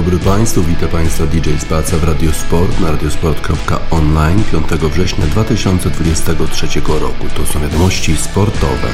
Dobry Państwu, witam Państwa DJ Spaca w Radiosport na radiosport.online 5 września 2023 roku. To są wiadomości sportowe.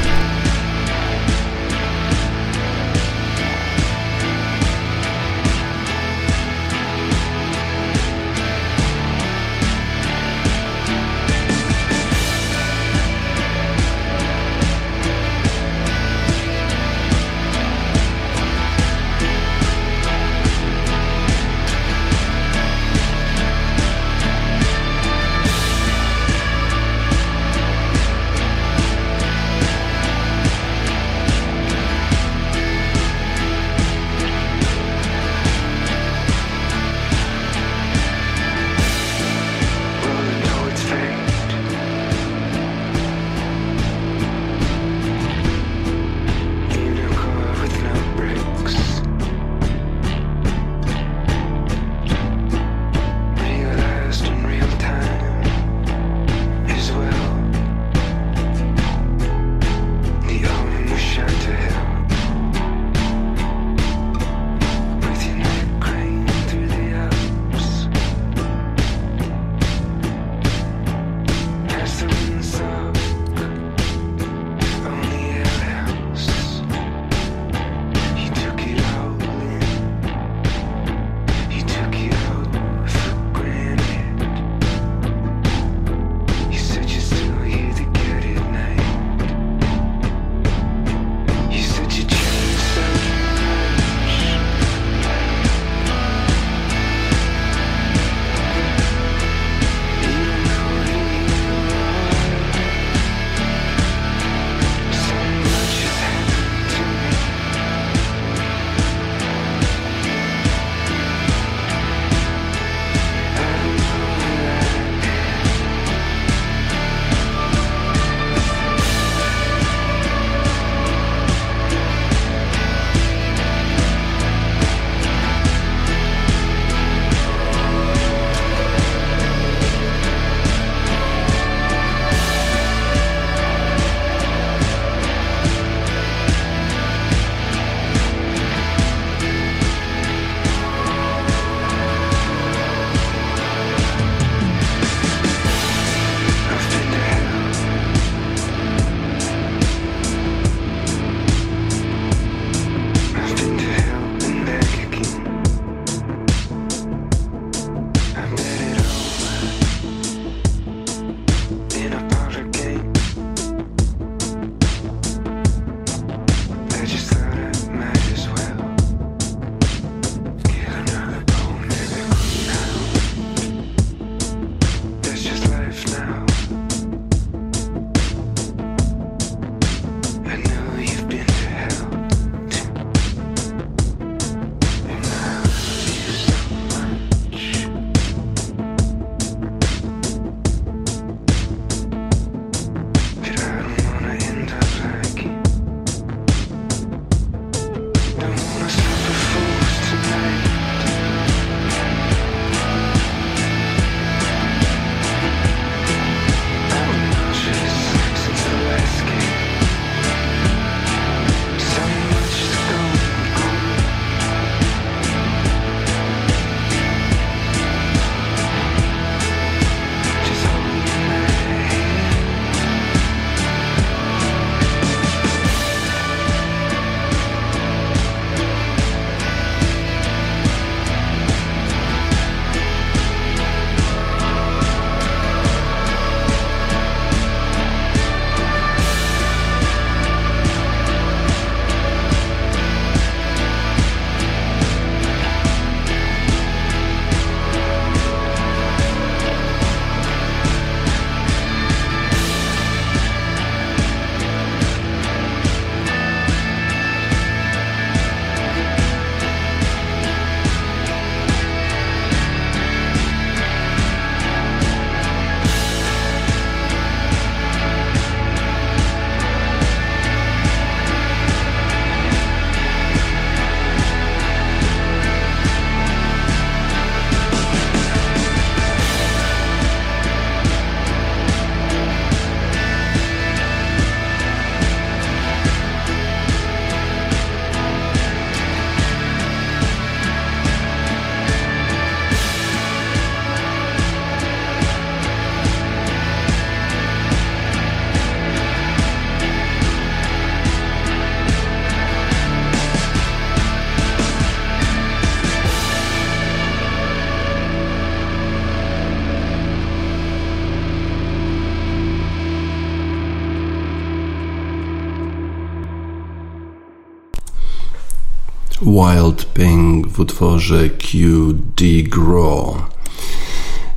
Wild Pink w utworze QD Grow.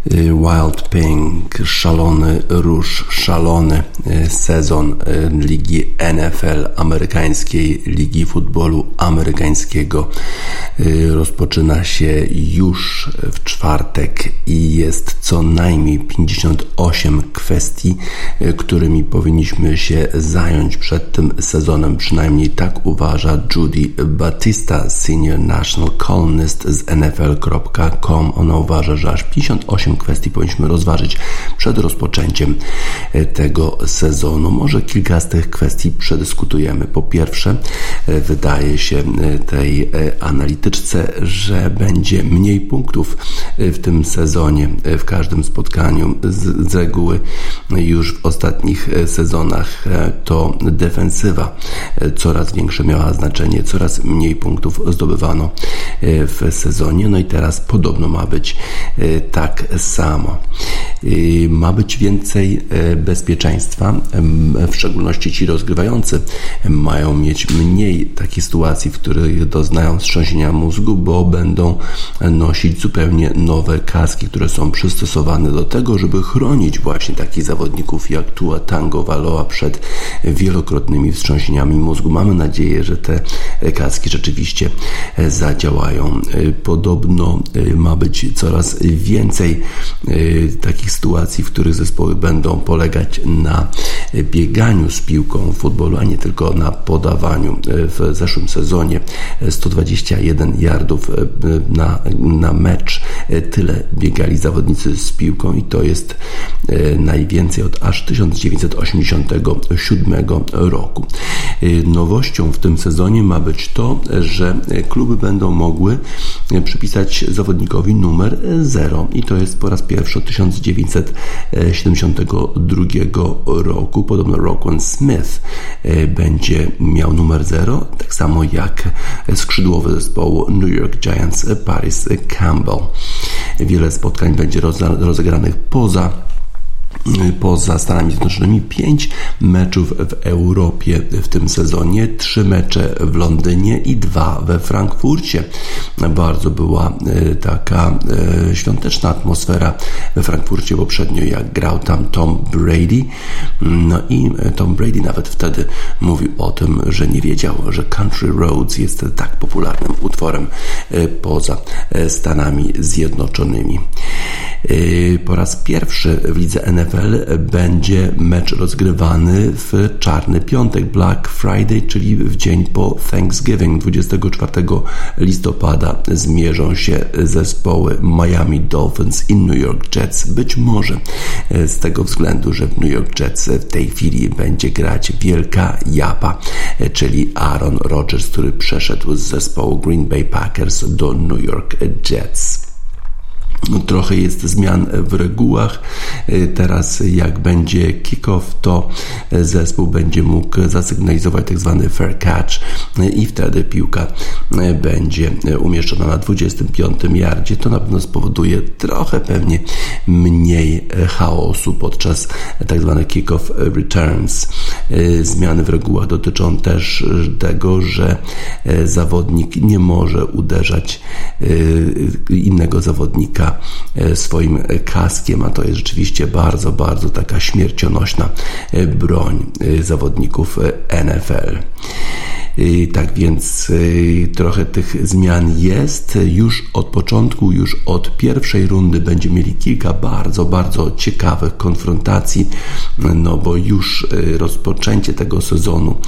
Y, Wild Pink, szalony róż, szalony y, sezon y, ligi NFL, amerykańskiej ligi futbolu amerykańskiego rozpoczyna się już w czwartek i jest co najmniej 58 kwestii, którymi powinniśmy się zająć przed tym sezonem. Przynajmniej tak uważa Judy Batista, senior national columnist z NFL.com. Ona uważa, że aż 58 8 kwestii powinniśmy rozważyć przed rozpoczęciem e, tego sezonu. Może kilka z tych kwestii przedyskutujemy. Po pierwsze, e, wydaje się e, tej analityczce, że będzie mniej punktów w tym sezonie, w każdym spotkaniu. Z, z reguły już w ostatnich sezonach to defensywa coraz większe miała znaczenie, coraz mniej punktów zdobywano w sezonie. No i teraz podobno ma być tak samo. Ma być więcej e, bezpieczeństwa, w szczególności ci rozgrywający mają mieć mniej takich sytuacji, w których doznają wstrząsienia mózgu, bo będą nosić zupełnie nowe kaski, które są przystosowane do tego, żeby chronić właśnie takich zawodników jak Tua Tango Valoa przed wielokrotnymi wstrząsieniami mózgu. Mamy nadzieję, że te kaski rzeczywiście e, zadziałają. E, podobno ma być coraz więcej Y, takich sytuacji, w których zespoły będą polegać na bieganiu z piłką w futbolu, a nie tylko na podawaniu. Y, w zeszłym sezonie 121 yardów y, na, na mecz. Tyle biegali zawodnicy z piłką i to jest najwięcej od aż 1987 roku. Nowością w tym sezonie ma być to, że kluby będą mogły przypisać zawodnikowi numer 0 i to jest po raz pierwszy od 1972 roku. Podobno Rockwell Smith e, będzie miał numer 0, tak samo jak skrzydłowy zespołu New York Giants Paris Campbell. Wiele spotkań będzie rozegranych poza poza Stanami Zjednoczonymi pięć meczów w Europie w tym sezonie, trzy mecze w Londynie i dwa we Frankfurcie. Bardzo była e, taka e, świąteczna atmosfera we Frankfurcie poprzednio, jak grał tam Tom Brady. No i e, Tom Brady nawet wtedy mówił o tym, że nie wiedział, że Country Roads jest tak popularnym utworem poza Stanami Zjednoczonymi. Po raz pierwszy w lidze NFL będzie mecz rozgrywany w czarny piątek, Black Friday, czyli w dzień po Thanksgiving. 24 listopada zmierzą się zespoły Miami Dolphins i New York Jets. Być może z tego względu, że w New York Jets w tej chwili będzie grać wielka japa, czyli Aaron Rodgers, który przeszedł z zespołu Green Bay Packers do New York Jets. Trochę jest zmian w regułach. E, teraz jak będzie kick-off, to zespół będzie mógł zasygnalizować tak zwany fair catch e, i wtedy piłka e, będzie umieszczona na 25 yardzie. To na pewno spowoduje trochę pewnie mniej chaosu podczas tak zwanych kick-off returns. Zmiany w regułach dotyczą też tego, że zawodnik nie może uderzać innego zawodnika E, swoim kaskiem, a to jest rzeczywiście bardzo, bardzo taka śmiercionośna e, broń e, zawodników NFL. Tak więc trochę tych zmian jest. Już od początku, już od pierwszej rundy będziemy mieli kilka bardzo, bardzo ciekawych konfrontacji, no bo już rozpoczęcie tego sezonu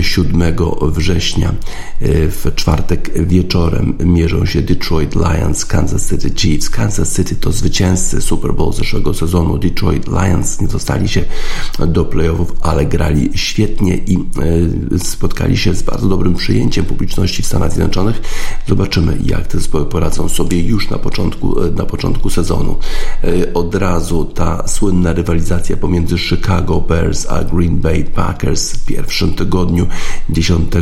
7 września w czwartek wieczorem mierzą się Detroit Lions, Kansas City Chiefs. Kansas City to zwycięzcy Super Bowl zeszłego sezonu. Detroit Lions nie dostali się do playoffów, ale grali świetnie i spotkali się z bardzo dobrym przyjęciem publiczności w Stanach Zjednoczonych. Zobaczymy, jak te zespoły poradzą sobie już na początku, na początku sezonu. E, od razu ta słynna rywalizacja pomiędzy Chicago Bears a Green Bay Packers w pierwszym tygodniu 10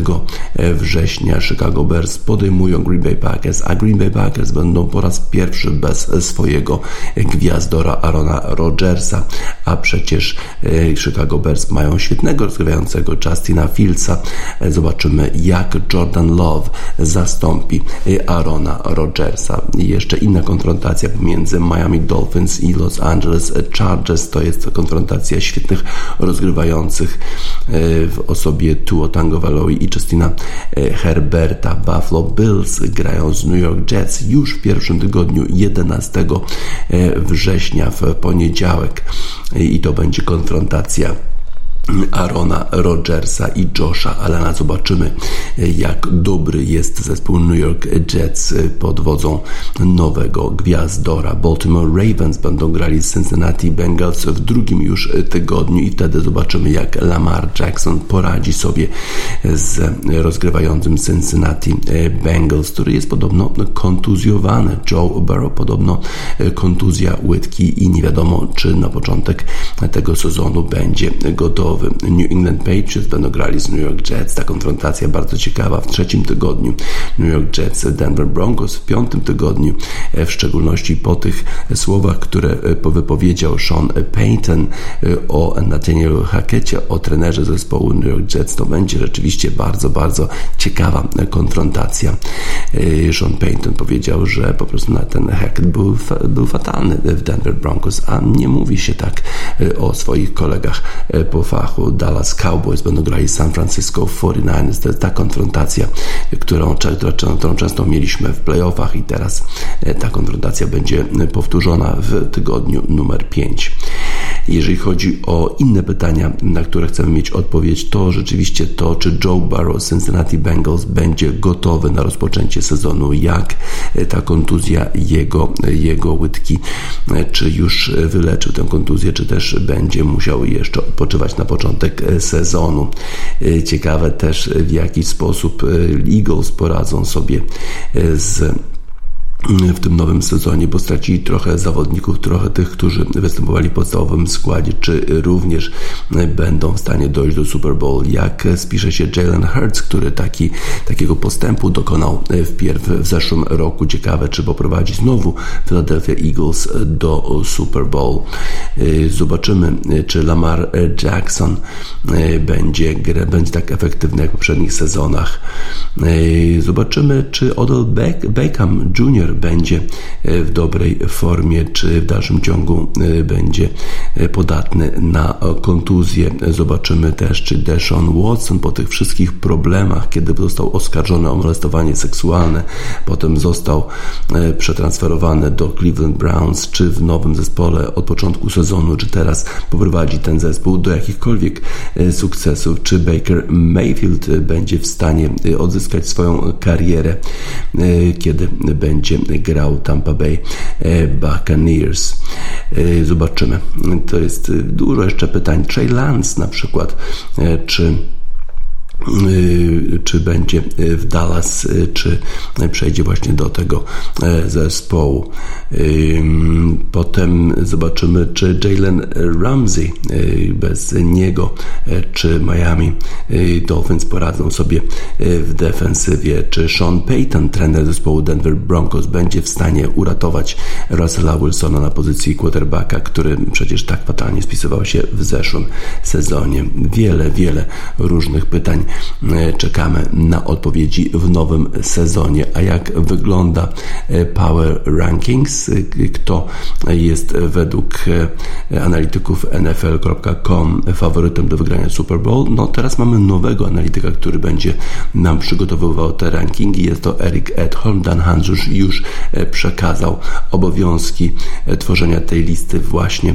września Chicago Bears podejmują Green Bay Packers, a Green Bay Packers będą po raz pierwszy bez swojego gwiazdora Arona Rodgersa, a przecież e, Chicago Bears mają świetnego rozgrywającego Justina Fieldsa. E, zobaczymy zobaczymy, jak Jordan Love zastąpi Arona Rodgersa. I jeszcze inna konfrontacja pomiędzy Miami Dolphins i Los Angeles Chargers. To jest konfrontacja świetnych rozgrywających w osobie Tuo Tagovailoa i Justina Herberta. Buffalo Bills grają z New York Jets już w pierwszym tygodniu 11 września w poniedziałek i to będzie konfrontacja Arona Rodgersa i Josha Alana. Zobaczymy, jak dobry jest zespół New York Jets pod wodzą nowego gwiazdora. Baltimore Ravens będą grali z Cincinnati Bengals w drugim już tygodniu i wtedy zobaczymy, jak Lamar Jackson poradzi sobie z rozgrywającym Cincinnati Bengals, który jest podobno kontuzjowany. Joe Burrow podobno kontuzja łydki i nie wiadomo, czy na początek tego sezonu będzie gotowy. New England Patriots będą grali z New York Jets. Ta konfrontacja bardzo ciekawa w trzecim tygodniu. New York Jets, Denver Broncos w piątym tygodniu, e, w szczególności po tych słowach, które e, wypowiedział Sean Payton e, o Nathanielu Hackettie, o trenerze zespołu New York Jets. To będzie rzeczywiście bardzo, bardzo ciekawa konfrontacja. Sean Payton powiedział, że po prostu ten Hackett był, był fatalny w Denver Broncos, a nie mówi się tak o swoich kolegach po fachu Dallas Cowboys będą grali San Francisco 49ers. To jest ta konfrontacja, którą, którą często mieliśmy w playoffach i teraz e, ta konfrontacja będzie powtórzona w tygodniu numer 5. Jeżeli chodzi o inne pytania, na które chcemy mieć odpowiedź, to rzeczywiście to, czy Joe Burrow z Cincinnati Bengals będzie gotowy na rozpoczęcie sezonu, jak ta kontuzja jego, jego łydki, czy już wyleczył tę kontuzję, czy też będzie musiał jeszcze odpoczywać na początek sezonu. Ciekawe też, w jaki sposób Eagles poradzą sobie z w tym nowym sezonie, bo stracili trochę zawodników, trochę tych, którzy występowali w podstawowym składzie, czy również będą w stanie dojść do Super Bowl. Jak spisze się Jalen Hurts, który taki, takiego postępu dokonał wpierw w zeszłym roku. Ciekawe, czy poprowadzi znowu Philadelphia Eagles do Super Bowl. Zobaczymy, czy Lamar Jackson będzie, będzie tak efektywny jak w poprzednich sezonach. Zobaczymy, czy Odell Beckham Jr będzie e, w dobrej formie, czy w dalszym ciągu e, będzie e, podatny na kontuzję. Zobaczymy też, czy Deshaun Watson po tych wszystkich problemach, kiedy został oskarżony o molestowanie seksualne, potem został przetransferowany do Cleveland Browns, czy w nowym zespole od początku sezonu, czy teraz poprowadzi ten zespół do jakichkolwiek sukcesów, czy Baker Mayfield będzie w stanie odzyskać swoją karierę, kiedy będzie grał Tampa Bay e, Buccaneers. E, zobaczymy. To jest dużo jeszcze pytań. Trey Lance na przykład, e, czy czy będzie y, w Dallas, y, czy przejdzie właśnie do tego zespołu. Potem zobaczymy, czy Jalen Ramsey bez niego, czy Miami Dolphins poradzą sobie w defensywie, czy Sean Payton, trener zespołu Denver Broncos, będzie w stanie uratować Russella Wilsona na pozycji quarterbacka, który przecież tak fatalnie spisywał się w zeszłym sezonie. Wiele, wiele różnych pytań E, czekamy na odpowiedzi w nowym sezonie. A jak wygląda e, Power Rankings? E, kto jest według analityków NFL.com faworytem do wygrania Super Bowl? No teraz mamy nowego analityka, który będzie nam przygotowywał te rankingi. Jest to Eric Edholm. Dan Hanzusz już przekazał obowiązki tworzenia tej listy właśnie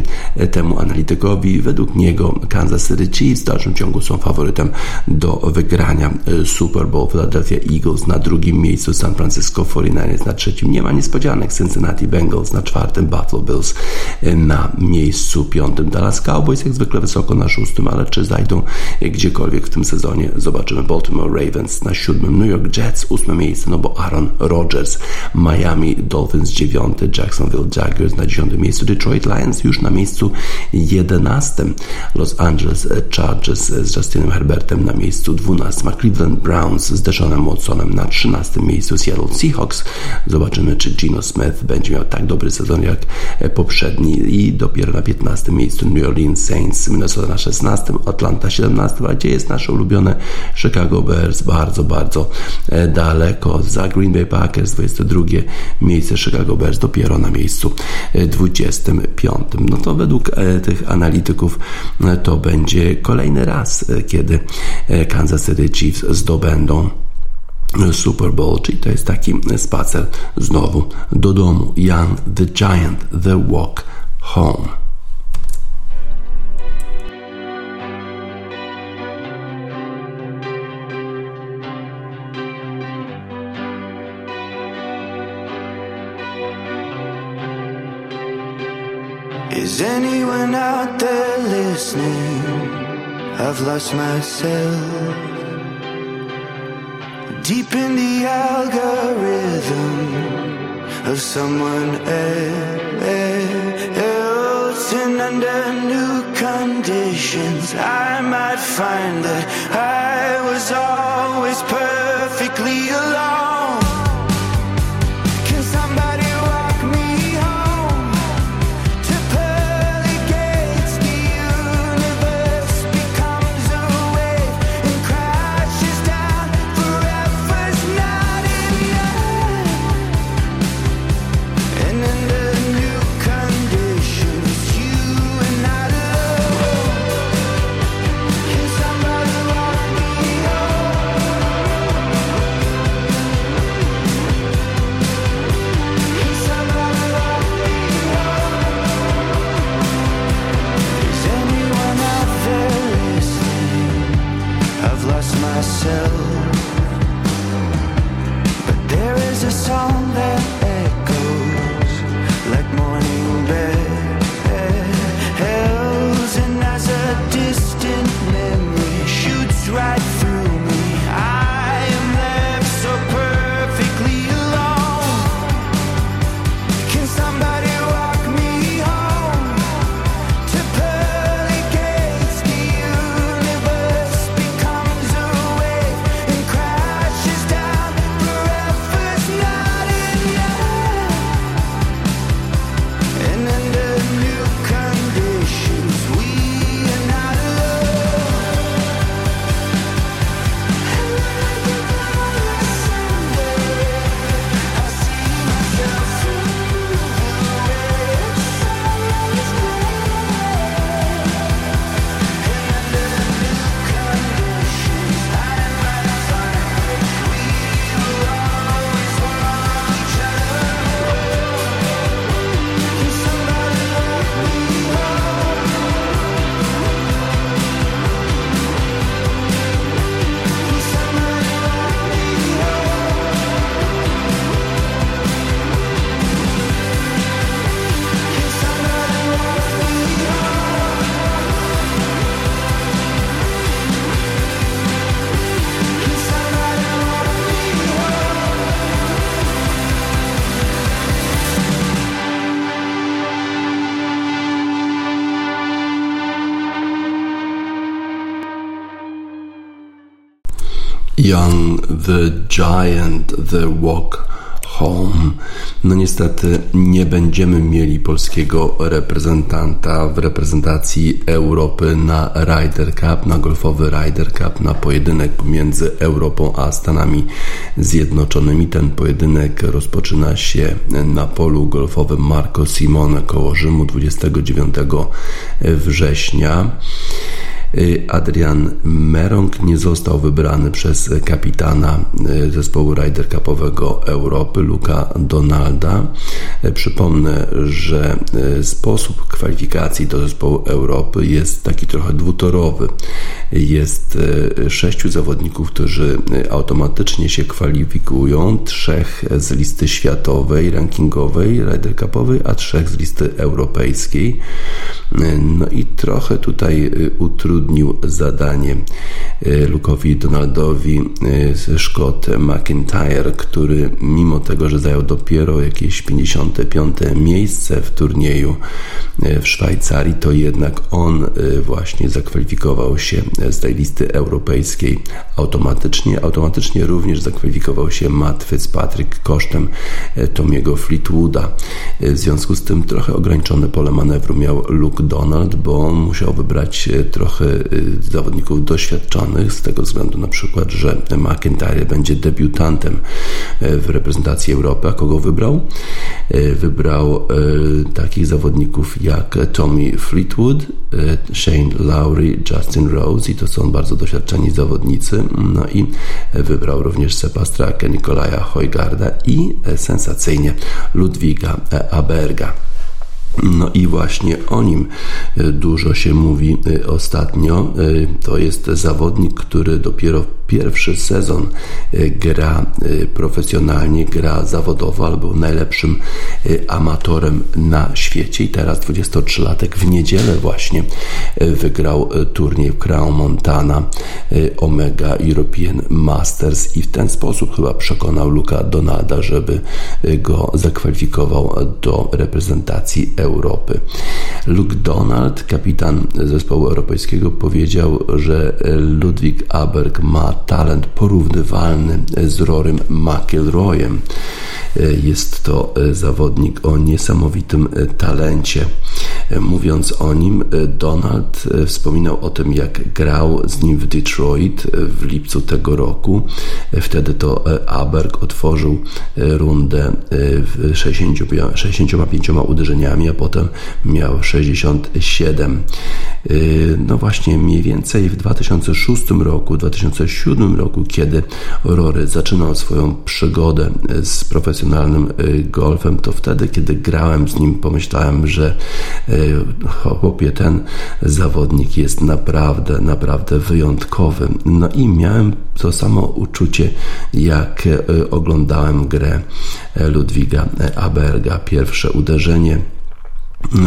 temu analitykowi. Według niego Kansas City Chiefs w dalszym ciągu są faworytem do wygrania e, Super Bowl. Philadelphia Eagles na drugim miejscu, San Francisco 49ers na trzecim. Nie ma niespodzianek. Cincinnati Bengals na czwartym, Buffalo Bills e, na miejscu piątym. Dallas Cowboys jak zwykle wysoko na szóstym, ale czy zajdą gdziekolwiek w tym sezonie? Zobaczymy. Baltimore Ravens na siódmym, New York Jets ósme miejsce, no bo Aaron Rodgers, Miami Dolphins dziewiąty, Jacksonville Jaguars na dziesiątym miejscu, Detroit Lions już na miejscu jedenastym, Los Angeles Chargers z Justinem Herbertem na miejscu 12 Cleveland Browns z Deshanem Watsonem na 13 miejscu Seattle Seahawks. Zobaczymy, czy Gino Smith będzie miał tak dobry sezon jak poprzedni i dopiero na 15 miejscu New Orleans Saints, Minnesota na 16, Atlanta 17, a gdzie jest nasze ulubione Chicago Bears bardzo, bardzo e, daleko za Green Bay Packers 22 miejsce Chicago Bears dopiero na miejscu 25. E, no to według e, tych analityków to będzie kolejny raz, kiedy Kansas City Chiefs zdobędą Super Bowl, czyli to jest taki spacer znowu do domu. Young the Giant, The Walk Home. Is anyone out there listening? I've lost myself deep in the algorithm of someone else. And under new conditions, I might find that I was always perfectly alone. Young the Giant, The Walk Home. No niestety nie będziemy mieli polskiego reprezentanta w reprezentacji Europy na Ryder Cup, na golfowy Ryder Cup, na pojedynek pomiędzy Europą a Stanami Zjednoczonymi. Ten pojedynek rozpoczyna się na polu golfowym Marco Simone koło Rzymu 29 września. Y, Adrian Merong nie został wybrany przez kapitana y, zespołu Ryder Cupowego Europy, Luka Donalda. Y, przypomnę, że sposób kwalifikacji do zespołu Europy jest taki trochę dwutorowy. Jest sześciu zawodników, którzy automatycznie się kwalifikują, trzech z listy światowej, rankingowej, Ryder Cupowej, a trzech z listy europejskiej. No i trochę tutaj utrudnienia utrudnił zadanie Luke'owi Donaldowi Scott McIntyre, który mimo tego, że zajął dopiero jakieś 55 miejsce w turnieju w Szwajcarii, to jednak on właśnie zakwalifikował się z tej listy europejskiej automatycznie. Automatycznie również zakwalifikował się Matt Fitzpatrick kosztem Tomiego Fleetwooda. W związku z tym trochę ograniczone pole manewru miał Luke Donald, bo musiał wybrać trochę zawodników doświadczonych, z tego względu na przykład, że McIntyre będzie debiutantem w reprezentacji Europy. A kogo wybrał? Wybrał takich zawodników jak Tommy Fleetwood, Shane Lowry, Justin Rose i to są bardzo doświadczeni zawodnicy. No i wybrał również Sebastiana Nikolaja Hojgarda i sensacyjnie Ludwiga Aberga. No i właśnie o nim dużo się mówi ostatnio. To jest zawodnik, który dopiero pierwszy sezon e, gra e, profesjonalnie, gra zawodowo, ale był najlepszym e, amatorem na świecie i teraz 23-latek w niedzielę właśnie wygrał turniej w Crown Montana Omega European Masters i w ten sposób chyba przekonał Luka Donalda, żeby go zakwalifikował do reprezentacji Europy. Luke Donald, kapitan zespołu europejskiego, powiedział, że Ludwig Aberg ma talent porównywalny z Rorym McIlroyem. Jest to zawodnik o niesamowitym talencie. Mówiąc o nim, Donald wspominał o tym, jak grał z nim w Detroit w lipcu tego roku. Wtedy to Aberg otworzył rundę 65 uderzeniami, a potem miał 67. No właśnie, mniej więcej w 2006 roku, 2007 roku, kiedy Rory zaczynał swoją przygodę z profesjonalnym golfem, to wtedy, kiedy grałem z nim, pomyślałem, że chłopie, ten zawodnik jest naprawdę, naprawdę wyjątkowy. No i miałem to samo uczucie, jak oglądałem grę Ludwiga Aberga. Pierwsze uderzenie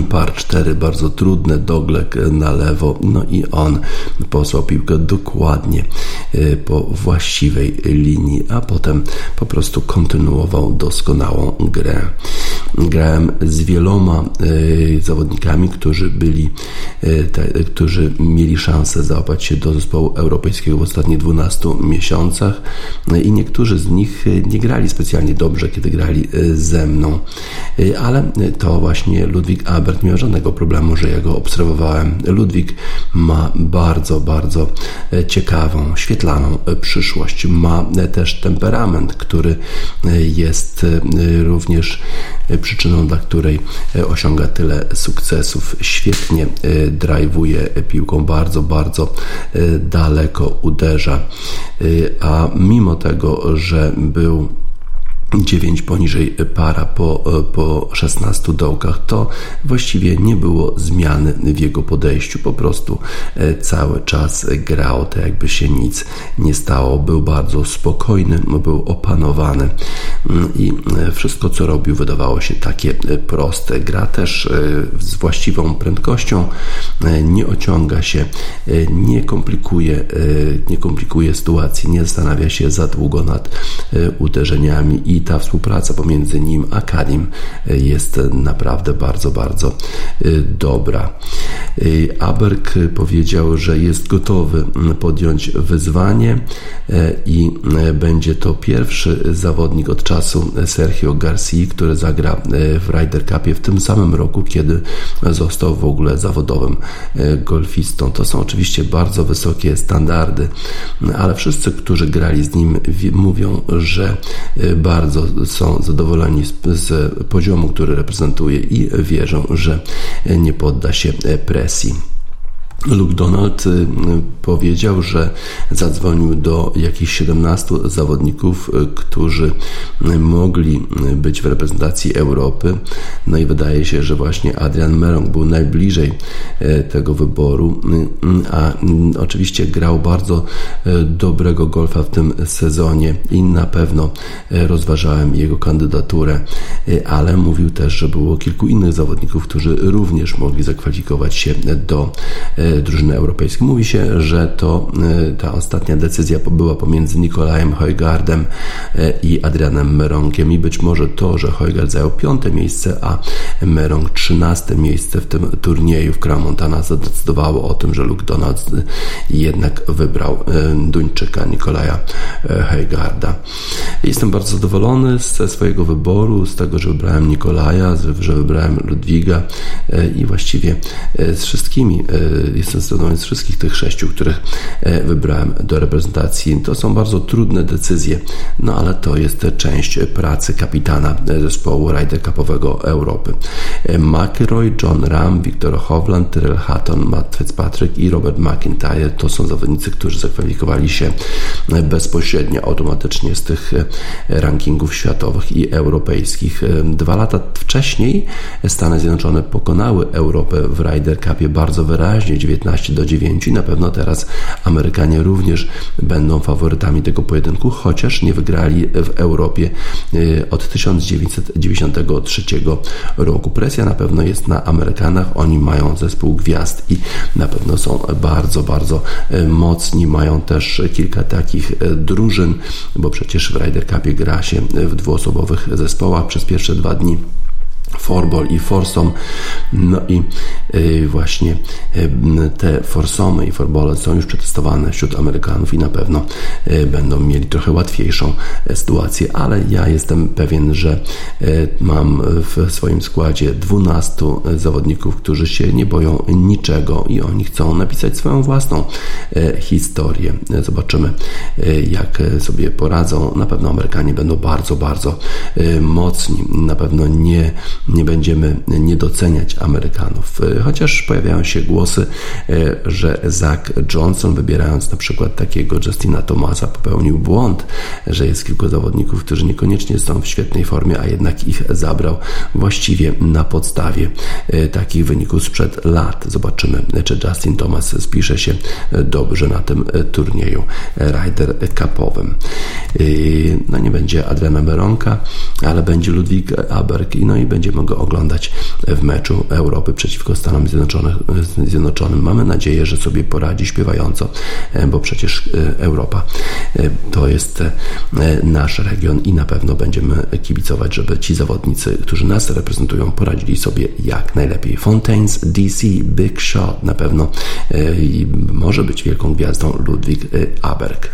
par 4 bardzo trudne, doglek na lewo, no i on posłał piłkę dokładnie e, po właściwej linii, a potem po prostu kontynuował doskonałą grę. Grałem z wieloma e, zawodnikami, którzy byli, e, którzy mieli szansę załapać się do zespołu europejskiego w ostatnich 12 miesiącach i niektórzy z nich nie grali specjalnie dobrze, kiedy grali ze mną, ale to właśnie Ludwik Albert nie miał żadnego problemu, że ja go obserwowałem. Ludwik ma bardzo, bardzo e, ciekawą, świetlaną e, przyszłość. Ma e, też temperament, który jest również przyczyną, dla której osiąga tyle sukcesów. Świetnie drive'uje piłką, bardzo, bardzo daleko uderza. A mimo tego, że był 9 poniżej para po, po 16 dołkach, to właściwie nie było zmiany w jego podejściu. Po prostu e, cały czas grał tak, jakby się nic nie stało. Był bardzo spokojny, był opanowany mm, i e, wszystko, co robił, wydawało się takie e, proste. Gra też z właściwą prędkością, nie ociąga się, nie komplikuje, nie komplikuje sytuacji, nie zastanawia się za długo nad uderzeniami i i ta współpraca pomiędzy nim a Karim e, jest naprawdę bardzo, bardzo e, dobra. E, Aberg powiedział, że jest gotowy podjąć wyzwanie i będzie to pierwszy zawodnik od czasu Sergio Garcia, który zagra w Ryder Cupie w tym samym roku, kiedy został w ogóle zawodowym golfistą. To są oczywiście bardzo wysokie standardy, ale wszyscy, którzy grali z nim, mówią, że bardzo bardzo są zadowoleni z, z poziomu, który reprezentuje i wierzą, że nie podda się presji. Luke Donald y, powiedział, że zadzwonił do jakichś 17 zawodników, y, którzy mogli być w reprezentacji Europy. No i wydaje się, że właśnie Adrian Merong był najbliżej y, tego wyboru, a oczywiście grał bardzo dobrego golfa w tym sezonie i na pewno rozważałem jego kandydaturę ale mówił też, że było kilku innych zawodników, którzy również mogli zakwalifikować się do drużyny europejskiej. Mówi się, że to ta ostatnia decyzja była pomiędzy Nikolajem Hojgardem i Adrianem Meronkiem i być może to, że Hojgard zajął piąte miejsce, a Merong trzynaste miejsce w tym turnieju w Crown Montana zadecydowało o tym, że Luke Donalds jednak wybrał Duńczyka Nikolaja Hojgarda. Jestem bardzo zadowolony ze swojego wyboru, z tego, że wybrałem Nikolaja, że wybrałem Ludwiga e, i właściwie e, z wszystkimi, e, jestem zadowolony z wszystkich tych sześciu, których wybrałem do reprezentacji. To są bardzo trudne decyzje, no ale to jest część pracy kapitana zespołu Ryder Cupowego Europy. McIlroy, John Ram, Victor Hovland, Tyrell Hatton, Matt Fitzpatrick i Robert McIntyre to są zawodnicy, którzy zakwalifikowali się bezpośrednio, automatycznie z tych rankingów światowych i europejskich. Dwa lata wcześniej Stany Zjednoczone pokonały Europę w Ryder Cupie bardzo wyraźnie, 19 do 9 i na pewno teraz Amerykanie również będą faworytami tego pojedynku, chociaż nie wygrali w Europie e, od 1993 roku. Presja na pewno jest na Amerykanach, oni mają zespół gwiazd i na pewno są bardzo, bardzo e, mocni, mają też kilka takich e, drużyn, bo przecież w Ryder Cupie gra się w dwuosobowych zespołach przez pierwsze dwa dni. Forbol i Forsom. No i y, właśnie y, te Forsomy i Forbole są już przetestowane wśród Amerykanów i na pewno y, będą mieli trochę łatwiejszą sytuację, ale ja jestem pewien, że mam w swoim składzie 12 zawodników, którzy się nie boją niczego i oni chcą napisać swoją własną historię. Zobaczymy, jak sobie poradzą. Na pewno Amerykanie będą bardzo, bardzo mocni. Na pewno nie nie będziemy niedoceniać Amerykanów. E, chociaż pojawiają się głosy, e, że Zach Johnson, wybierając na przykład takiego Justina Thomasa, popełnił błąd, że jest kilku zawodników, którzy niekoniecznie są w świetnej formie, a jednak ich zabrał właściwie na podstawie e, takich wyników sprzed lat. Zobaczymy, czy Justin Thomas spisze się dobrze na tym turnieju Ryder Cupowym. No nie będzie Adriana Meronka, ale będzie Ludwik Aberg no i będzie będziemy go oglądać w meczu Europy przeciwko Stanom Zjednoczonym. Mamy nadzieję, że sobie poradzi śpiewająco, e, bo przecież e, Europa e, to jest nasz region i na pewno będziemy kibicować, żeby ci zawodnicy, którzy nas reprezentują, poradzili sobie jak najlepiej. Fontaines DC Big Shot na pewno może być wielką gwiazdą Ludwik Aberg.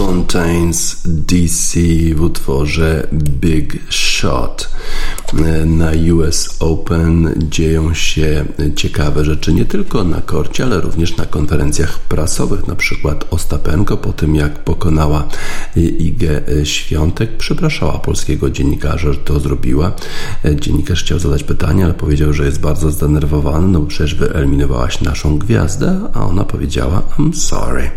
Fountains DC w utworze Big Shot. Na US Open dzieją się ciekawe rzeczy nie tylko na korcie, ale również na konferencjach prasowych, na przykład Ostapenko po tym jak pokonała Igę Świątek, przepraszała polskiego dziennikarza, że to zrobiła. Dziennikarz chciał zadać pytanie, ale powiedział, że jest bardzo zdenerwowany, no bo przecież wyeliminowałaś naszą gwiazdę, a ona powiedziała I'm sorry.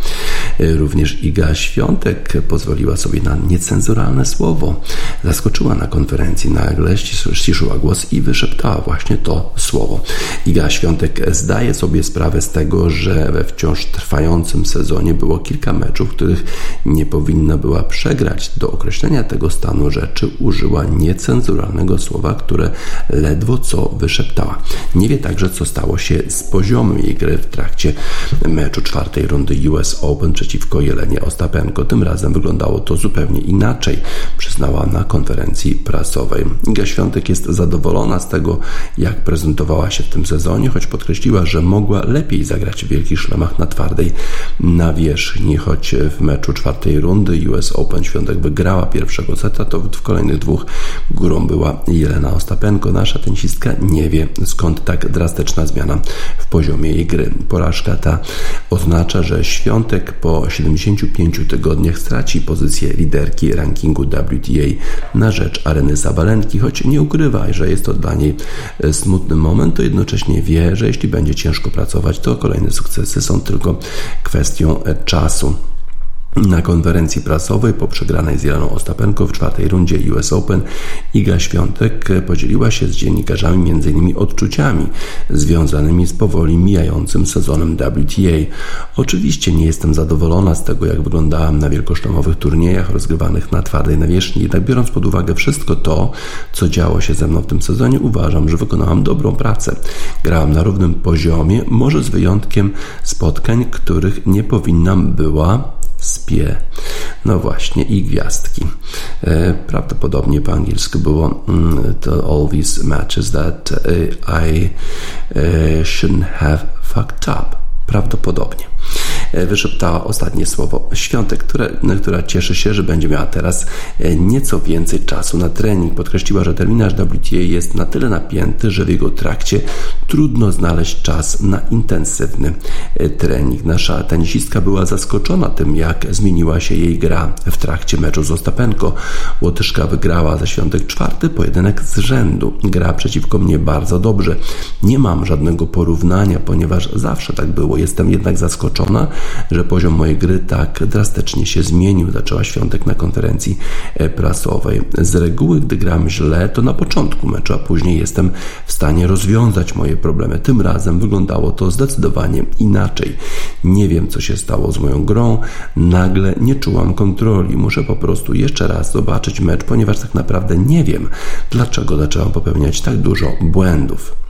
Również Iga Świątek pozwoliła sobie na niecenzuralne słowo. Zaskoczyła na konferencji nagle, ściszyła głos i wyszeptała właśnie to słowo. Iga Świątek zdaje sobie sprawę z tego, że we wciąż trwającym sezonie było kilka meczów, których nie powinna była przegrać. Do określenia tego stanu rzeczy użyła niecenzuralnego słowa, które ledwo co wyszeptała. Nie wie także, co stało się z poziomem jej gry w trakcie meczu czwartej rundy US Open przeciwko Jelenie Ostapenko. Tym razem wyglądało to zupełnie inaczej, przyznała na konferencji prasowej. Iga Świątek jest zadowolona z tego, jak prezentowała się w tym sezonie, choć podkreśliła, że mogła lepiej zagrać w wielkich szlemach na twardej nawierzchni, choć w meczu czwartej rundy US Open Świątek wygrała pierwszego seta, to w kolejnych dwóch górą była Jelena Ostapenko. Nasza tenisistka nie wie skąd tak drastyczna zmiana w poziomie jej gry. Porażka ta oznacza, że Świątek po 75 tygodniach straci pozycję liderki rankingu WTA na rzecz Areny Sabalenki, choć nie ukrywa, że jest to dla niej e, smutny moment, to jednocześnie wie, że jeśli będzie ciężko pracować, to kolejne sukcesy są tylko kwestią e, czasu. Na konferencji prasowej po przegranej z Jeleną Ostapenko w czwartej rundzie US Open Iga Świątek podzieliła się z dziennikarzami m.in. odczuciami związanymi z powoli mijającym sezonem WTA. Oczywiście nie jestem zadowolona z tego, jak wyglądałam na wielkoszlemowych turniejach rozgrywanych na twardej nawierzchni, jednak biorąc pod uwagę wszystko to, co działo się ze mną w tym sezonie, uważam, że wykonałam dobrą pracę. Grałam na równym poziomie, może z wyjątkiem spotkań, których nie powinnam była spie. No właśnie, i gwiazdki. E, prawdopodobnie po angielsku było mm, to all these matches that e, I e, shouldn't have fucked up. Prawdopodobnie. E, wyszeptała ostatnie słowo Świątek, które, która cieszy się, że będzie miała teraz e, nieco więcej czasu na trening. Podkreśliła, że terminarz WTA jest na tyle napięty, że w jego trakcie trudno znaleźć czas na intensywny e, trening. Nasza tenisistka była zaskoczona tym, jak zmieniła się jej gra w trakcie meczu z Ostapenko. Łotyszka wygrała ze Świątek czwarty pojedynek z rzędu. Gra przeciwko mnie bardzo dobrze. Nie mam żadnego porównania, ponieważ zawsze tak było. Jestem jednak zaskoczona, że poziom mojej gry tak drastycznie się zmienił, zaczęła Świątek na konferencji e, prasowej. Z reguły, gdy gram źle, to na początku meczu, a później jestem w stanie rozwiązać moje problemy. Tym razem wyglądało to zdecydowanie inaczej. Nie wiem, co się stało z moją grą. Nagle nie czułam kontroli. Muszę po prostu jeszcze raz zobaczyć mecz, ponieważ tak naprawdę nie wiem, dlaczego zaczęłam popełniać tak dużo błędów.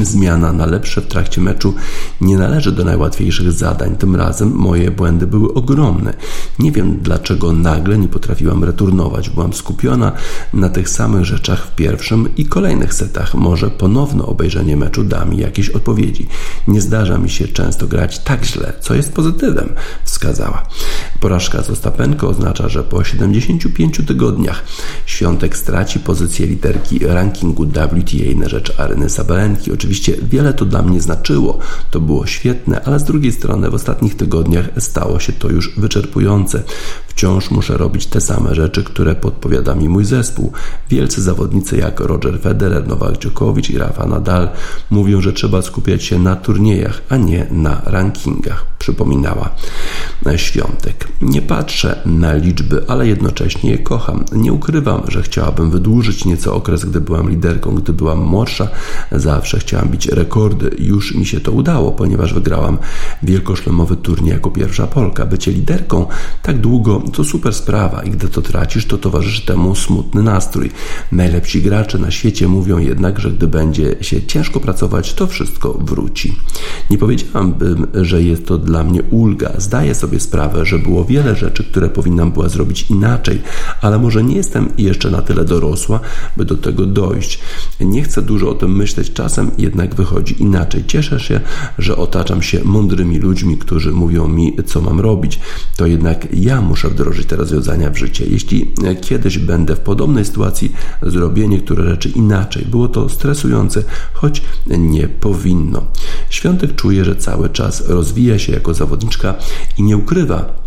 Zmiana na lepsze w trakcie meczu nie należy do najłatwiejszych zadań. Tym razem moje błędy były ogromne. Nie wiem dlaczego nagle nie potrafiłam returnować. Byłam skupiona na tych samych rzeczach w pierwszym i kolejnych setach. Może ponowne obejrzenie meczu da mi jakieś odpowiedzi. Nie zdarza mi się często grać tak źle, co jest pozytywem, wskazała. Porażka z Ostapenko oznacza, że po 75 tygodniach Świątek straci pozycję literki rankingu WTA na rzecz Areny Sabalenki. Oczywiście wiele to dla mnie znaczyło, to było świetne, ale z drugiej strony w ostatnich tygodniach stało się to już wyczerpujące. Wciąż muszę robić te same rzeczy, które podpowiada mi mój zespół. Wielcy zawodnicy jak Roger Federer, Nowak Djokovic i Rafa Nadal mówią, że trzeba skupiać się na turniejach, a nie na rankingach, przypominała Świątek. Nie patrzę na liczby, ale jednocześnie je kocham. Nie ukrywam, że chciałabym wydłużyć nieco okres, gdy byłam liderką, gdy byłam młodsza. Zawsze chciałam bić rekordy. Już mi się to udało, ponieważ wygrałam wielkoszlemowy turniej jako pierwsza Polka. Bycie liderką tak długo to super sprawa i gdy to tracisz, to towarzyszy temu smutny nastrój. Najlepsi gracze na świecie mówią jednak, że gdy będzie się ciężko pracować, to wszystko wróci. Nie powiedziałabym, że jest to dla mnie ulga. Zdaję sobie sprawę, że było wiele rzeczy, które powinnam była zrobić inaczej, ale może nie jestem jeszcze na tyle dorosła, by do tego dojść. Nie chcę dużo o tym myśleć, czasem jednak wychodzi inaczej. Cieszę się, że otaczam się mądrymi ludźmi, którzy mówią mi, co mam robić. To jednak ja muszę wdrożyć te rozwiązania w życie. Jeśli kiedyś będę w podobnej sytuacji, zrobię niektóre rzeczy inaczej. Było to stresujące, choć nie powinno. Świątek czuje, że cały czas rozwija się jako zawodniczka i nie ukrywa,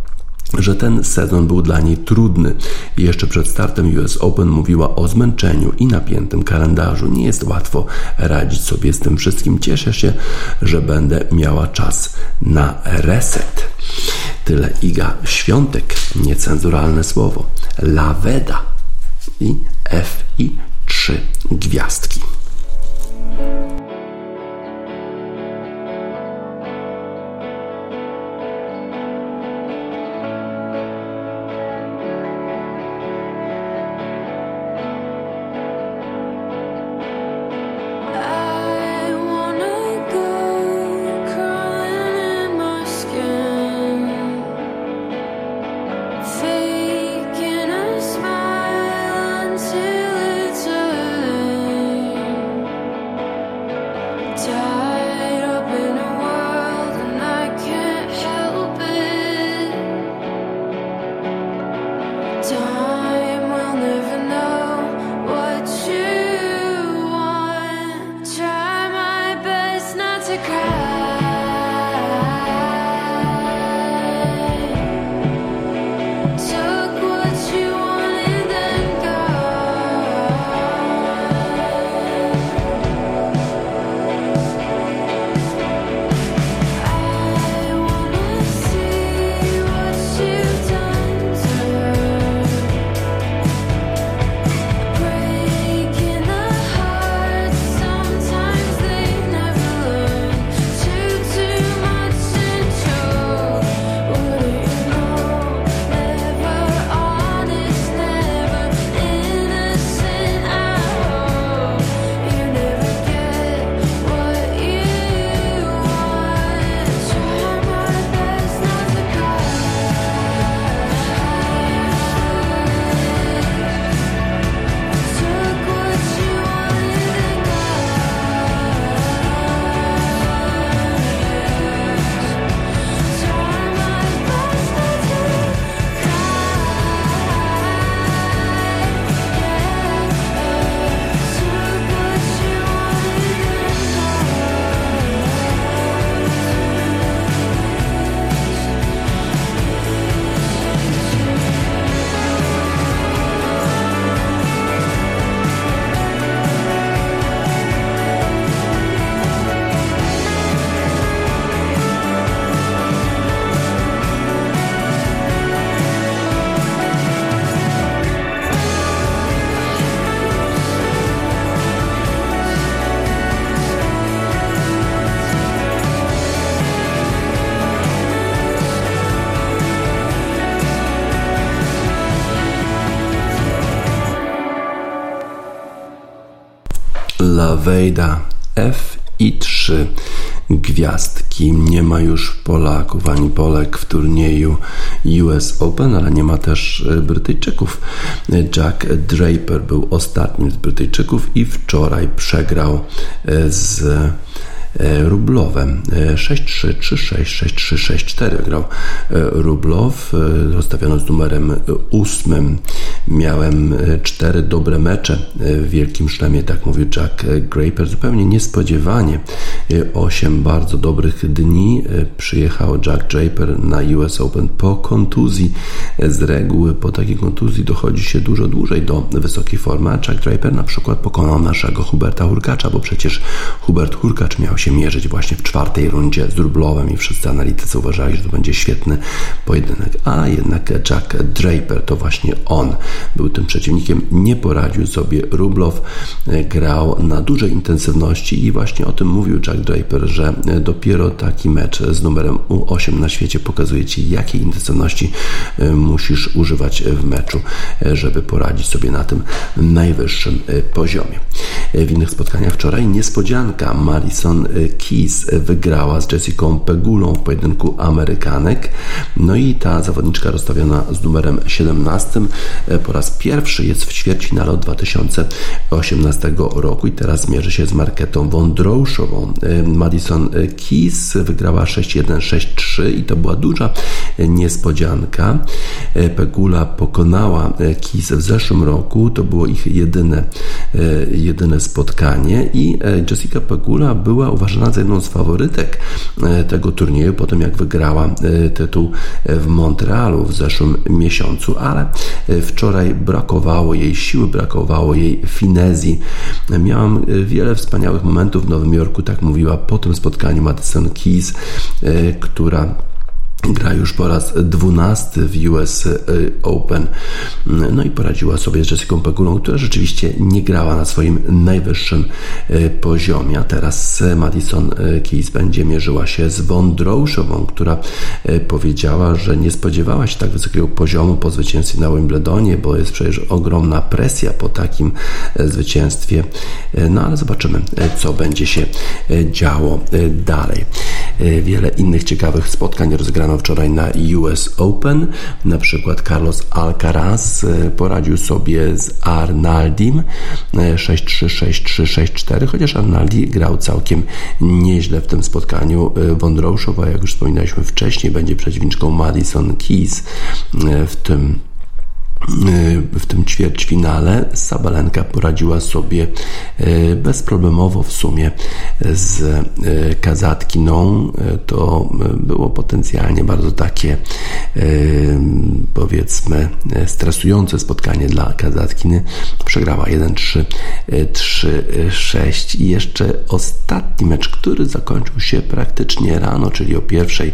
że ten sezon był dla niej trudny. Jeszcze przed startem US Open mówiła o zmęczeniu i napiętym kalendarzu. Nie jest łatwo radzić sobie z tym wszystkim. Cieszę się, że będę miała czas na reset. Tyle Iga Świątek, niecenzuralne słowo. Laweda i F i trzy gwiazdki. Lavejda F i 3 gwiazdki. Nie ma już Polaków ani Polek w turnieju US Open, ale nie ma też e, Brytyjczyków. Jack Draper był ostatnim z Brytyjczyków i wczoraj przegrał e, z rublowe. 6-3, 3-6, 6-3, 6-4 grał e, Rublow, rozstawiony z numerem 8. Miałem cztery dobre mecze w Wielkim Szlemie, tak mówił Jack Graper, zupełnie niespodziewanie. Osiem bardzo dobrych dni przyjechał Jack Draper na US Open po kontuzji. Z reguły po takiej kontuzji dochodzi się dużo dłużej do wysokiej formy, a Jack Draper na przykład pokonał naszego Huberta Hurkacza, bo przecież Hubert Hurkacz miał się się mierzyć właśnie w czwartej rundzie z Rublowem i wszyscy analitycy uważali, że to będzie świetny pojedynek. A jednak Jack Draper to właśnie on był tym przeciwnikiem. Nie poradził sobie Rublow, grał na dużej intensywności i właśnie o tym mówił Jack Draper, że dopiero taki mecz z numerem U8 na świecie pokazuje Ci, jakiej intensywności e, musisz używać w meczu, e, żeby poradzić sobie na tym najwyższym e, poziomie. W innych spotkaniach wczoraj niespodzianka Marison Keys wygrała z Jessica Pegulą w pojedynku Amerykanek. No i ta zawodniczka rozstawiona z numerem 17 e, po raz pierwszy jest w ćwierćfinale od 2018 roku i teraz zmierzy się z Marketą Wądroszową. E, Madison Keys wygrała 6-1, 6-3 i to była duża niespodzianka. E, Pegula pokonała Keys w zeszłym roku, to było ich jedyne, jedyne spotkanie i Jessica Pegula była uważana za jedną z faworytek tego turnieju, po tym jak wygrała tytuł w Montrealu w zeszłym miesiącu, ale e, wczoraj brakowało jej siły, brakowało jej finezji. Miałam wiele wspaniałych momentów w Nowym Jorku, tak mówiła po tym spotkaniu Madison Keys, która Gra już po raz dwunasty w US Open. No i poradziła sobie z Jessica Pegulą, która rzeczywiście nie grała na swoim najwyższym e, poziomie. A teraz Madison e, Keys będzie mierzyła się z Wądrouszową, która e, powiedziała, że nie spodziewała się tak wysokiego poziomu po zwycięstwie na Wimbledonie, bo jest przecież ogromna presja po takim zwycięstwie. No ale zobaczymy, co będzie się działo dalej. Wiele innych ciekawych spotkań rozegrano wczoraj na US Open. Na przykład Carlos Alcaraz e, poradził sobie z Arnaldim 6-3, 6-3, 6-4, chociaż Arnaldi grał całkiem nieźle w tym spotkaniu. E, Wondrouszowa, jak już wspominaliśmy wcześniej, będzie przeciwniczką Madison Keys e, w tym w tym ćwierćfinale Sabalenka poradziła sobie e, bezproblemowo w sumie z e, Kazatkiną. To było potencjalnie bardzo takie powiedzmy stresujące spotkanie dla Kazatkiny. Przegrała 1-3, 3-6 i jeszcze ostatni mecz, który zakończył się praktycznie rano, czyli o pierwszej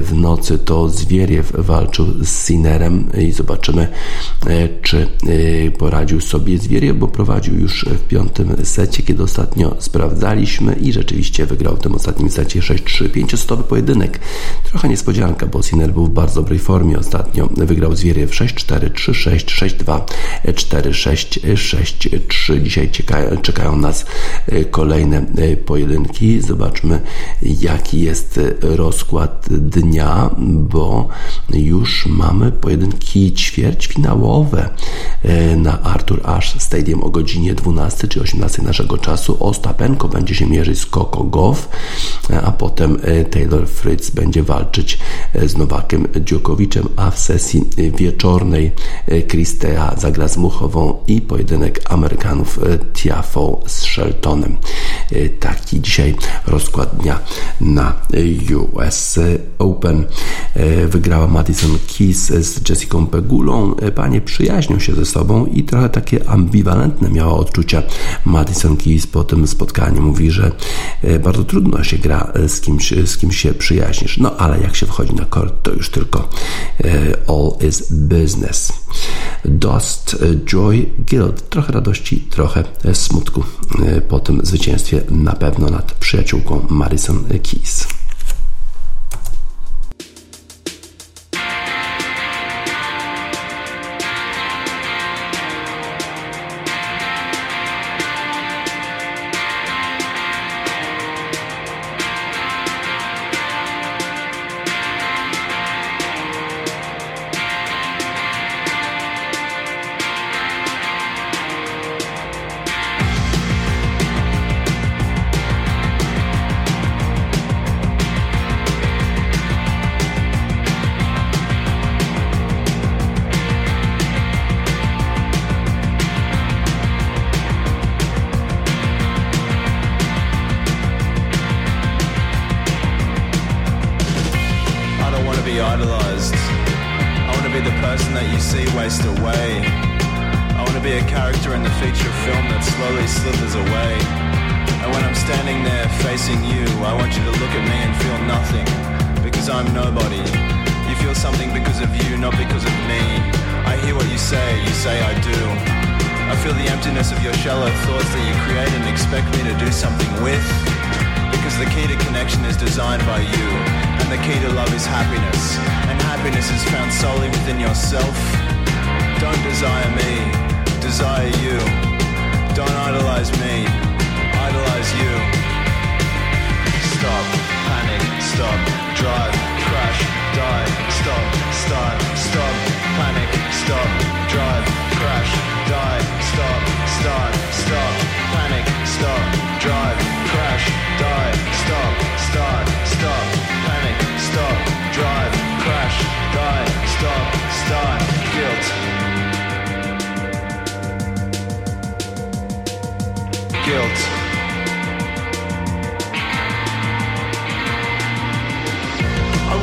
w nocy to Zwieriew walczył z Sinerem i zobaczymy czy e, poradził sobie Zwieriew, bo prowadził już w piątym secie, kiedy ostatnio sprawdzaliśmy i rzeczywiście wygrał w tym ostatnim secie 6-3. Pięciostowy pojedynek. Trochę niespodzianka, bo Sinner był w bardzo dobrej formie ostatnio. Wygrał Zwieriew 6-4, 3-6, 6-2, 4-6, 6-3. Dzisiaj czekają nas e, kolejne pojedynki. Zobaczmy, jaki jest rozkład dnia, bo już mamy pojedynki ćwierćfinałowe E, na Arthur Ashe Stadium o godzinie 12 czy 18 naszego czasu. Ostapenko będzie się mierzyć z Coco Goff, e, a potem e, Taylor Fritz będzie walczyć z Nowakiem Djokoviczem, a w sesji wieczornej Kristea zagra z Muchową i pojedynek Amerykanów Tiafo z Sheltonem. Taki dzisiaj rozkład dnia na US Open. Wygrała Madison Keys z Jessica Pegulą. Panie przyjaźnią się ze sobą i trochę takie ambiwalentne miała odczucia Madison Keys po tym spotkaniu. Mówi, że e, bardzo trudno się gra e, z kimś, z kim się przyjaźnisz. No ale jak się wchodzi na kort, to już tylko e, all is business. Dost, joy, guilt. Trochę radości, trochę smutku po tym zwycięstwie na pewno nad przyjaciółką Madison Keys.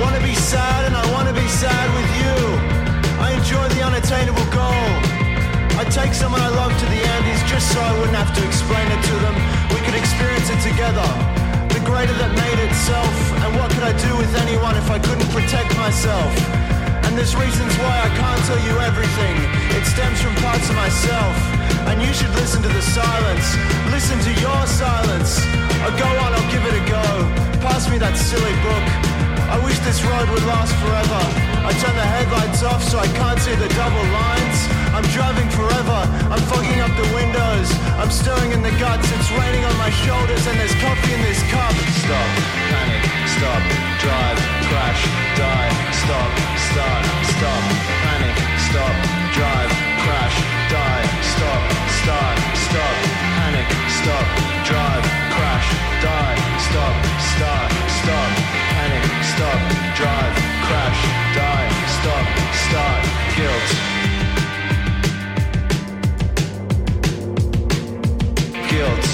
Want to be sad and I want to be sad with you. I enjoy the unattainable goal. I'd take someone I love to the Andes just so I wouldn't have to explain it to them. We could experience it together. The greater that made itself. And what could I do with anyone if I couldn't protect myself? And there's reasons why I can't tell you everything. It stems from parts of myself. And you should listen to the silence. Listen to your silence. I'll go on, I'll give it a go. Pass me that silly book. I wish this road would last forever. I turn the headlights off so I can't see the double lines. I'm driving forever. I'm fogging up the windows. I'm stirring in the guts. It's raining on my shoulders and there's coffee in this cup. Stop, panic, stop, drive, crash, die, stop, start, stop, panic, stop, drive, crash, die, stop, start, stop, panic, stop, drive, crash, die, stop, start, stop, stop, drive, crash, die, stop, start, guilt. Guilt.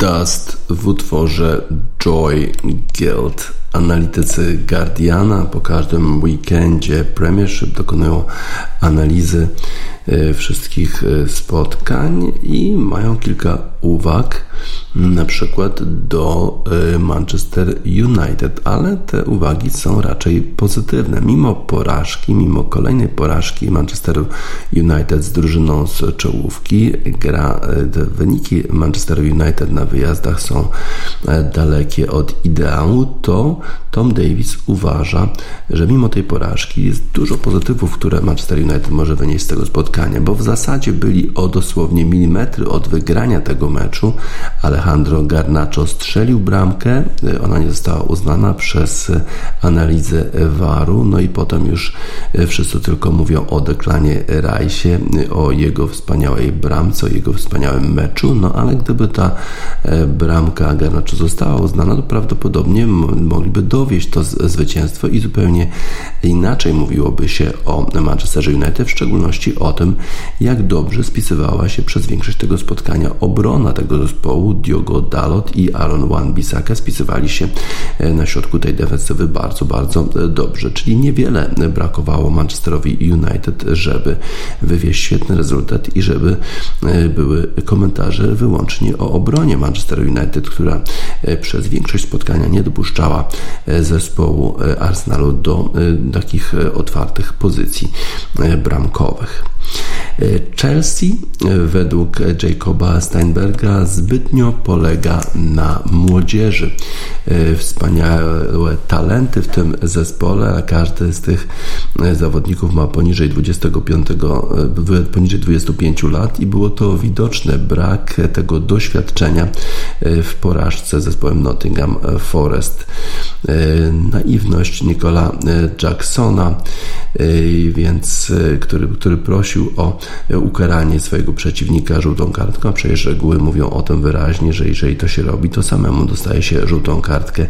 Dust w utworze Joy Guilt. Analitycy Guardiana po każdym weekendzie Premiership dokonują analizy e, wszystkich e, spotkań i mają kilka uwag, na przykład do e, Manchester United, ale te uwagi są raczej pozytywne. Mimo porażki, mimo kolejnej porażki Manchester United z drużyną z czołówki, gra, te wyniki Manchester United na wyjazdach są dalekie od ideału, to Tom Davis uważa, że mimo tej porażki jest dużo pozytywów, które Manchester United może wynieść z tego spotkania, bo w zasadzie byli o dosłownie milimetry od wygrania tego meczu. Alejandro Garnacho strzelił bramkę, ona nie została uznana przez analizę VAR-u, no i potem już wszyscy tylko mówią o Deklanie Rajsie, o jego wspaniałej bramce, o jego wspaniałym meczu, no ale gdyby ta bramka Garnacho została uznana, to prawdopodobnie mogliby dowieść to zwycięstwo i zupełnie inaczej mówiłoby się o Manchester United, w szczególności o tym, jak dobrze spisywała się przez większość tego spotkania obrona tego zespołu. Diogo Dalot i Aaron Wan-Bissaka spisywali się na środku tej defensywy bardzo, bardzo dobrze, czyli niewiele brakowało Manchesterowi United, żeby wywieźć świetny rezultat i żeby były komentarze wyłącznie o obronie Manchester United, która przez większość spotkania nie dopuszczała zespołu Arsenalu do takich otwartych pozycji bramkowych. Chelsea według Jacoba Steinberga zbytnio polega na młodzieży. Wspaniałe talenty w tym zespole, a każdy z tych zawodników ma poniżej 25, poniżej 25 lat i było to widoczne brak tego doświadczenia w porażce zespołem Nottingham Forest. Naiwność Nicola Jacksona, więc który, który prosił o ukaranie swojego przeciwnika żółtą kartką, a przecież reguły mówią o tym wyraźnie, że jeżeli to się robi, to samemu dostaje się żółtą kartkę.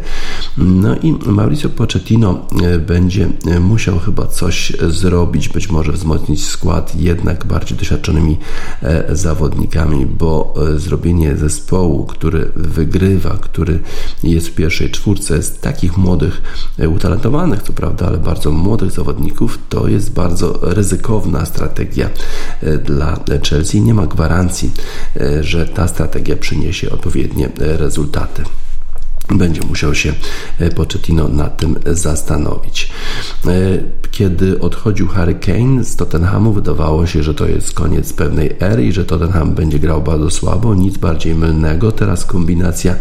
No i Mauricio Pochettino e, będzie e, musiał chyba coś zrobić, być może wzmocnić skład jednak bardziej doświadczonymi e, zawodnikami, bo zrobienie zespołu, który wygrywa, który jest w pierwszej czwórce z takich młodych, utalentowanych, co prawda, ale bardzo młodych zawodników, to jest bardzo ryzykowna strategia dla Chelsea. Nie ma gwarancji, że ta strategia przyniesie odpowiednie rezultaty będzie musiał się e, Pochettino nad tym zastanowić. E, kiedy odchodził Harry Kane z Tottenhamu, wydawało się, że to jest koniec pewnej ery i że Tottenham będzie grał bardzo słabo, nic bardziej mylnego. Teraz kombinacja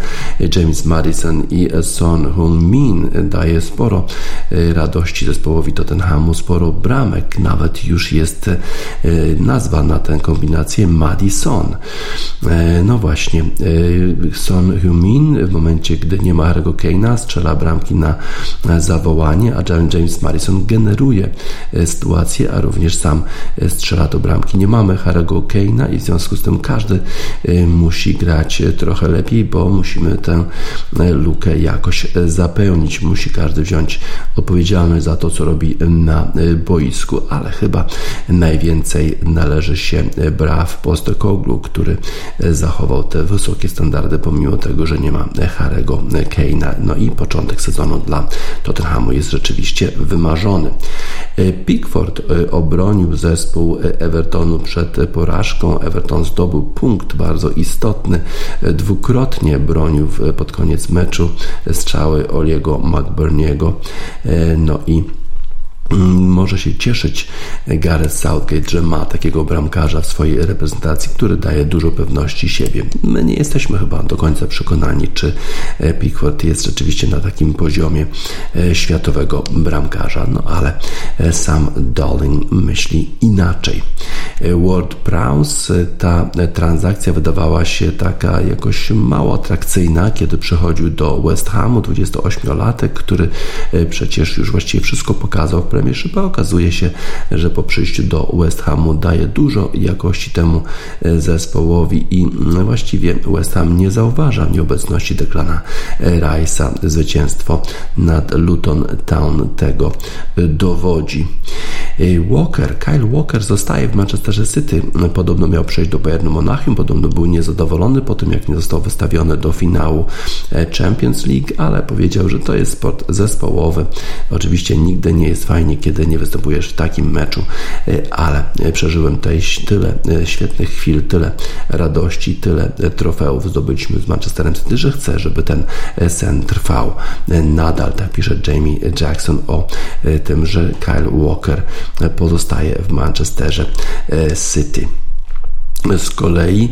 James Madison i Son Heung-min daje sporo e, radości zespołowi Tottenhamu, sporo bramek, nawet już jest nazwa na tę kombinację Madison. No właśnie, Son Heung-min w momencie, gdy nie ma Harry'ego Kane'a, strzela bramki na zawołanie, a James Madison generuje e, sytuację, a również sam e, strzela do bramki. Nie mamy Harry'ego Kane'a i w związku z tym każdy e, musi grać trochę lepiej, bo musimy tę lukę jakoś zapełnić. Musi każdy wziąć odpowiedzialność za to, co robi na boisku, ale chyba najwięcej należy się braw Postekoglu, który zachował te wysokie standardy, pomimo tego, że nie ma Harego Kane'a. No i początek sezonu dla Tottenhamu jest rzeczywiście wymarzony. E, Pickford e, obronił zespół Evertonu przed porażką. Everton zdobył punkt bardzo istotny. E, dwukrotnie bronił pod koniec meczu strzały Oliego McBurniego. No i może się cieszyć Gareth Southgate, że ma takiego bramkarza w swojej reprezentacji, który daje dużo pewności siebie. My nie jesteśmy chyba do końca przekonani, czy e, Pickford jest rzeczywiście na takim poziomie e, światowego bramkarza, no ale e, sam Darling myśli inaczej. Ward Prowse, ta transakcja wydawała się taka jakoś mało atrakcyjna, kiedy przychodził do West Hamu, 28-latek, który przecież już właściwie wszystko pokazał w Premiership, okazuje się, że po przyjściu do West Hamu daje dużo jakości temu e, zespołowi i mm, właściwie West Ham nie zauważa nieobecności Declana Rice'a. Zwycięstwo nad Luton Town tego e, dowodzi. E, Walker, Kyle Walker zostaje w Manchesterze City. Podobno miał przejść do Bayernu Monachium, podobno był niezadowolony po tym, jak nie został wystawiony do finału Champions League, ale powiedział, że to jest sport zespołowy. Oczywiście nigdy nie jest fajnie, kiedy nie występujesz w takim meczu, e, ale e, przeżyłem tutaj tyle e, świetnych chwil, tyle radości, tyle trofeów zdobyliśmy z Manchesterem City, że chcę, żeby ten sen trwał nadal. Tak pisze Jamie Jackson o tym, że Kyle Walker pozostaje w Manchesterze City. Z kolei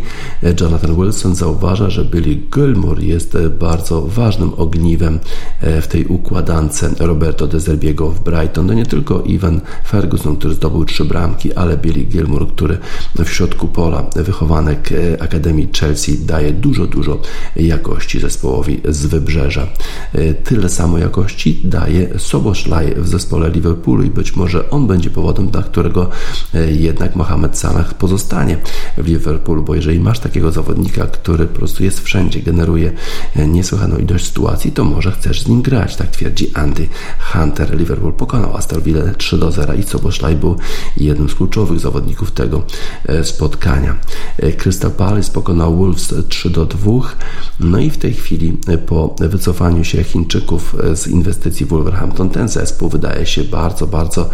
Jonathan Wilson zauważa, że Billy Gilmour jest bardzo ważnym ogniwem e, w tej układance Roberto De Zerbiego w Brighton. No nie tylko Ivan Ferguson, który zdobył trzy bramki, ale Billy Gilmour, który w środku pola wychowanek e, Akademii Chelsea daje dużo, dużo jakości zespołowi z Wybrzeża. E, tyle samo jakości daje Soboszlaj w zespole Liverpoolu i być może on będzie powodem, dla którego jednak Mohamed Salah pozostanie w Liverpoolu, bo jeżeli masz takiego zawodnika, który po prostu jest wszędzie, generuje niesłychaną ilość sytuacji, to może chcesz z nim grać, tak twierdzi Andy Hunter. Liverpool pokonał Aston Villa 3 do 0 i Soboszlaj był jednym z kluczowych zawodników tego spotkania. Crystal Palace pokonał Wolves 3 do 2, no i w tej chwili po wycofaniu się Chińczyków z inwestycji Wolverhampton ten zespół wydaje się bardzo, bardzo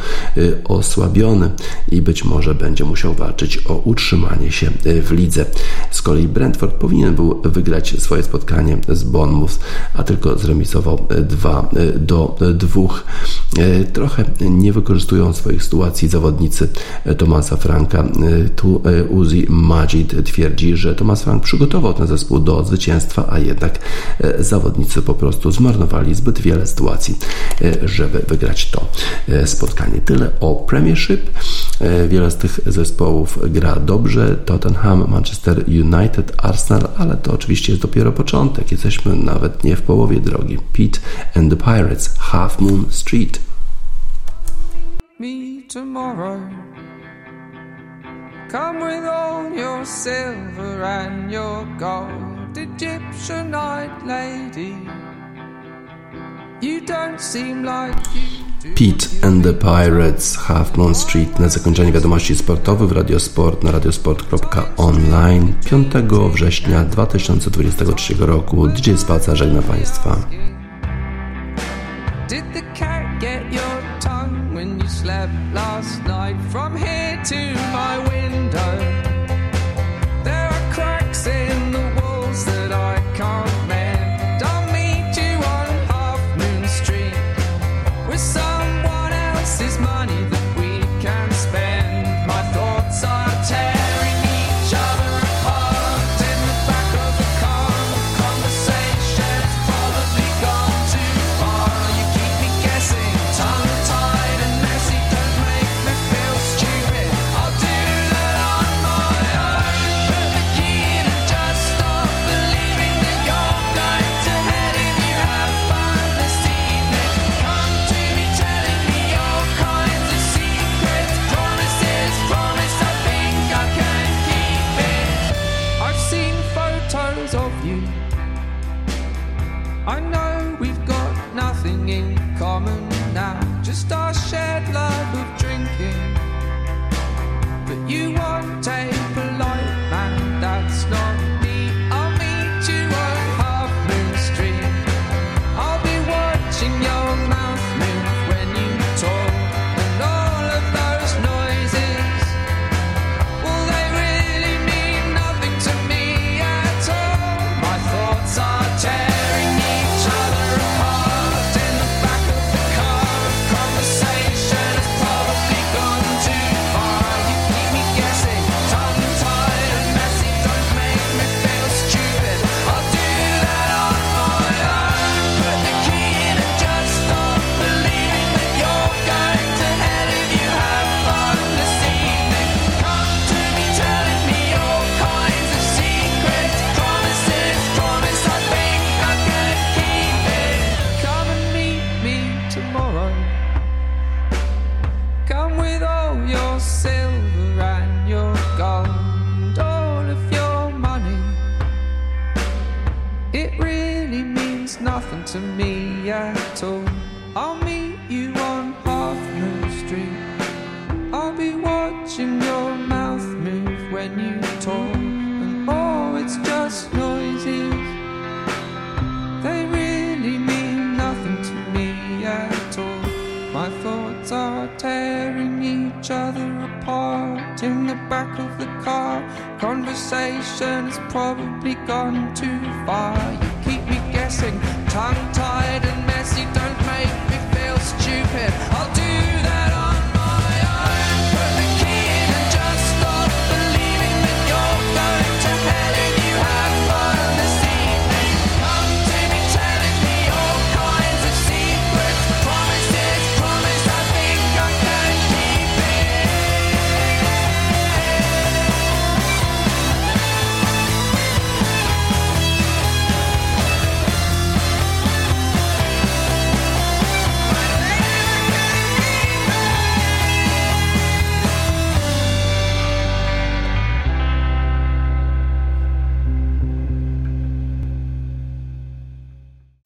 osłabiony i być może będzie musiał walczyć o utrzymanie się y, w lidze. Z kolei Brentford powinien był wygrać swoje spotkanie z Bournemouth, a tylko zremisował 2 y, do 2. Trochę nie wykorzystują swoich sytuacji zawodnicy Tomasa Franka. Tu Uzi Majid twierdzi, że Tomas Frank przygotował ten zespół do zwycięstwa, a jednak zawodnicy po prostu zmarnowali zbyt wiele sytuacji, żeby wygrać to spotkanie. Tyle o Premiership. E, wiele z tych zespołów gra dobrze. Tottenham, Manchester United, Arsenal, ale to oczywiście jest dopiero początek. Jesteśmy nawet nie w połowie drogi. Pete and the Pirates, Half Moon Street. Me tomorrow. Come with all your silver and your gold, Egyptianite lady. You don't seem like you. Pete and the Pirates, Half Moon Street na zakończenie wiadomości sportowych w Radiosport na radiosport.online 5 września 2023 roku. DJ Spaca żegna Państwa. Did the cat get your tongue when you slept last night from here to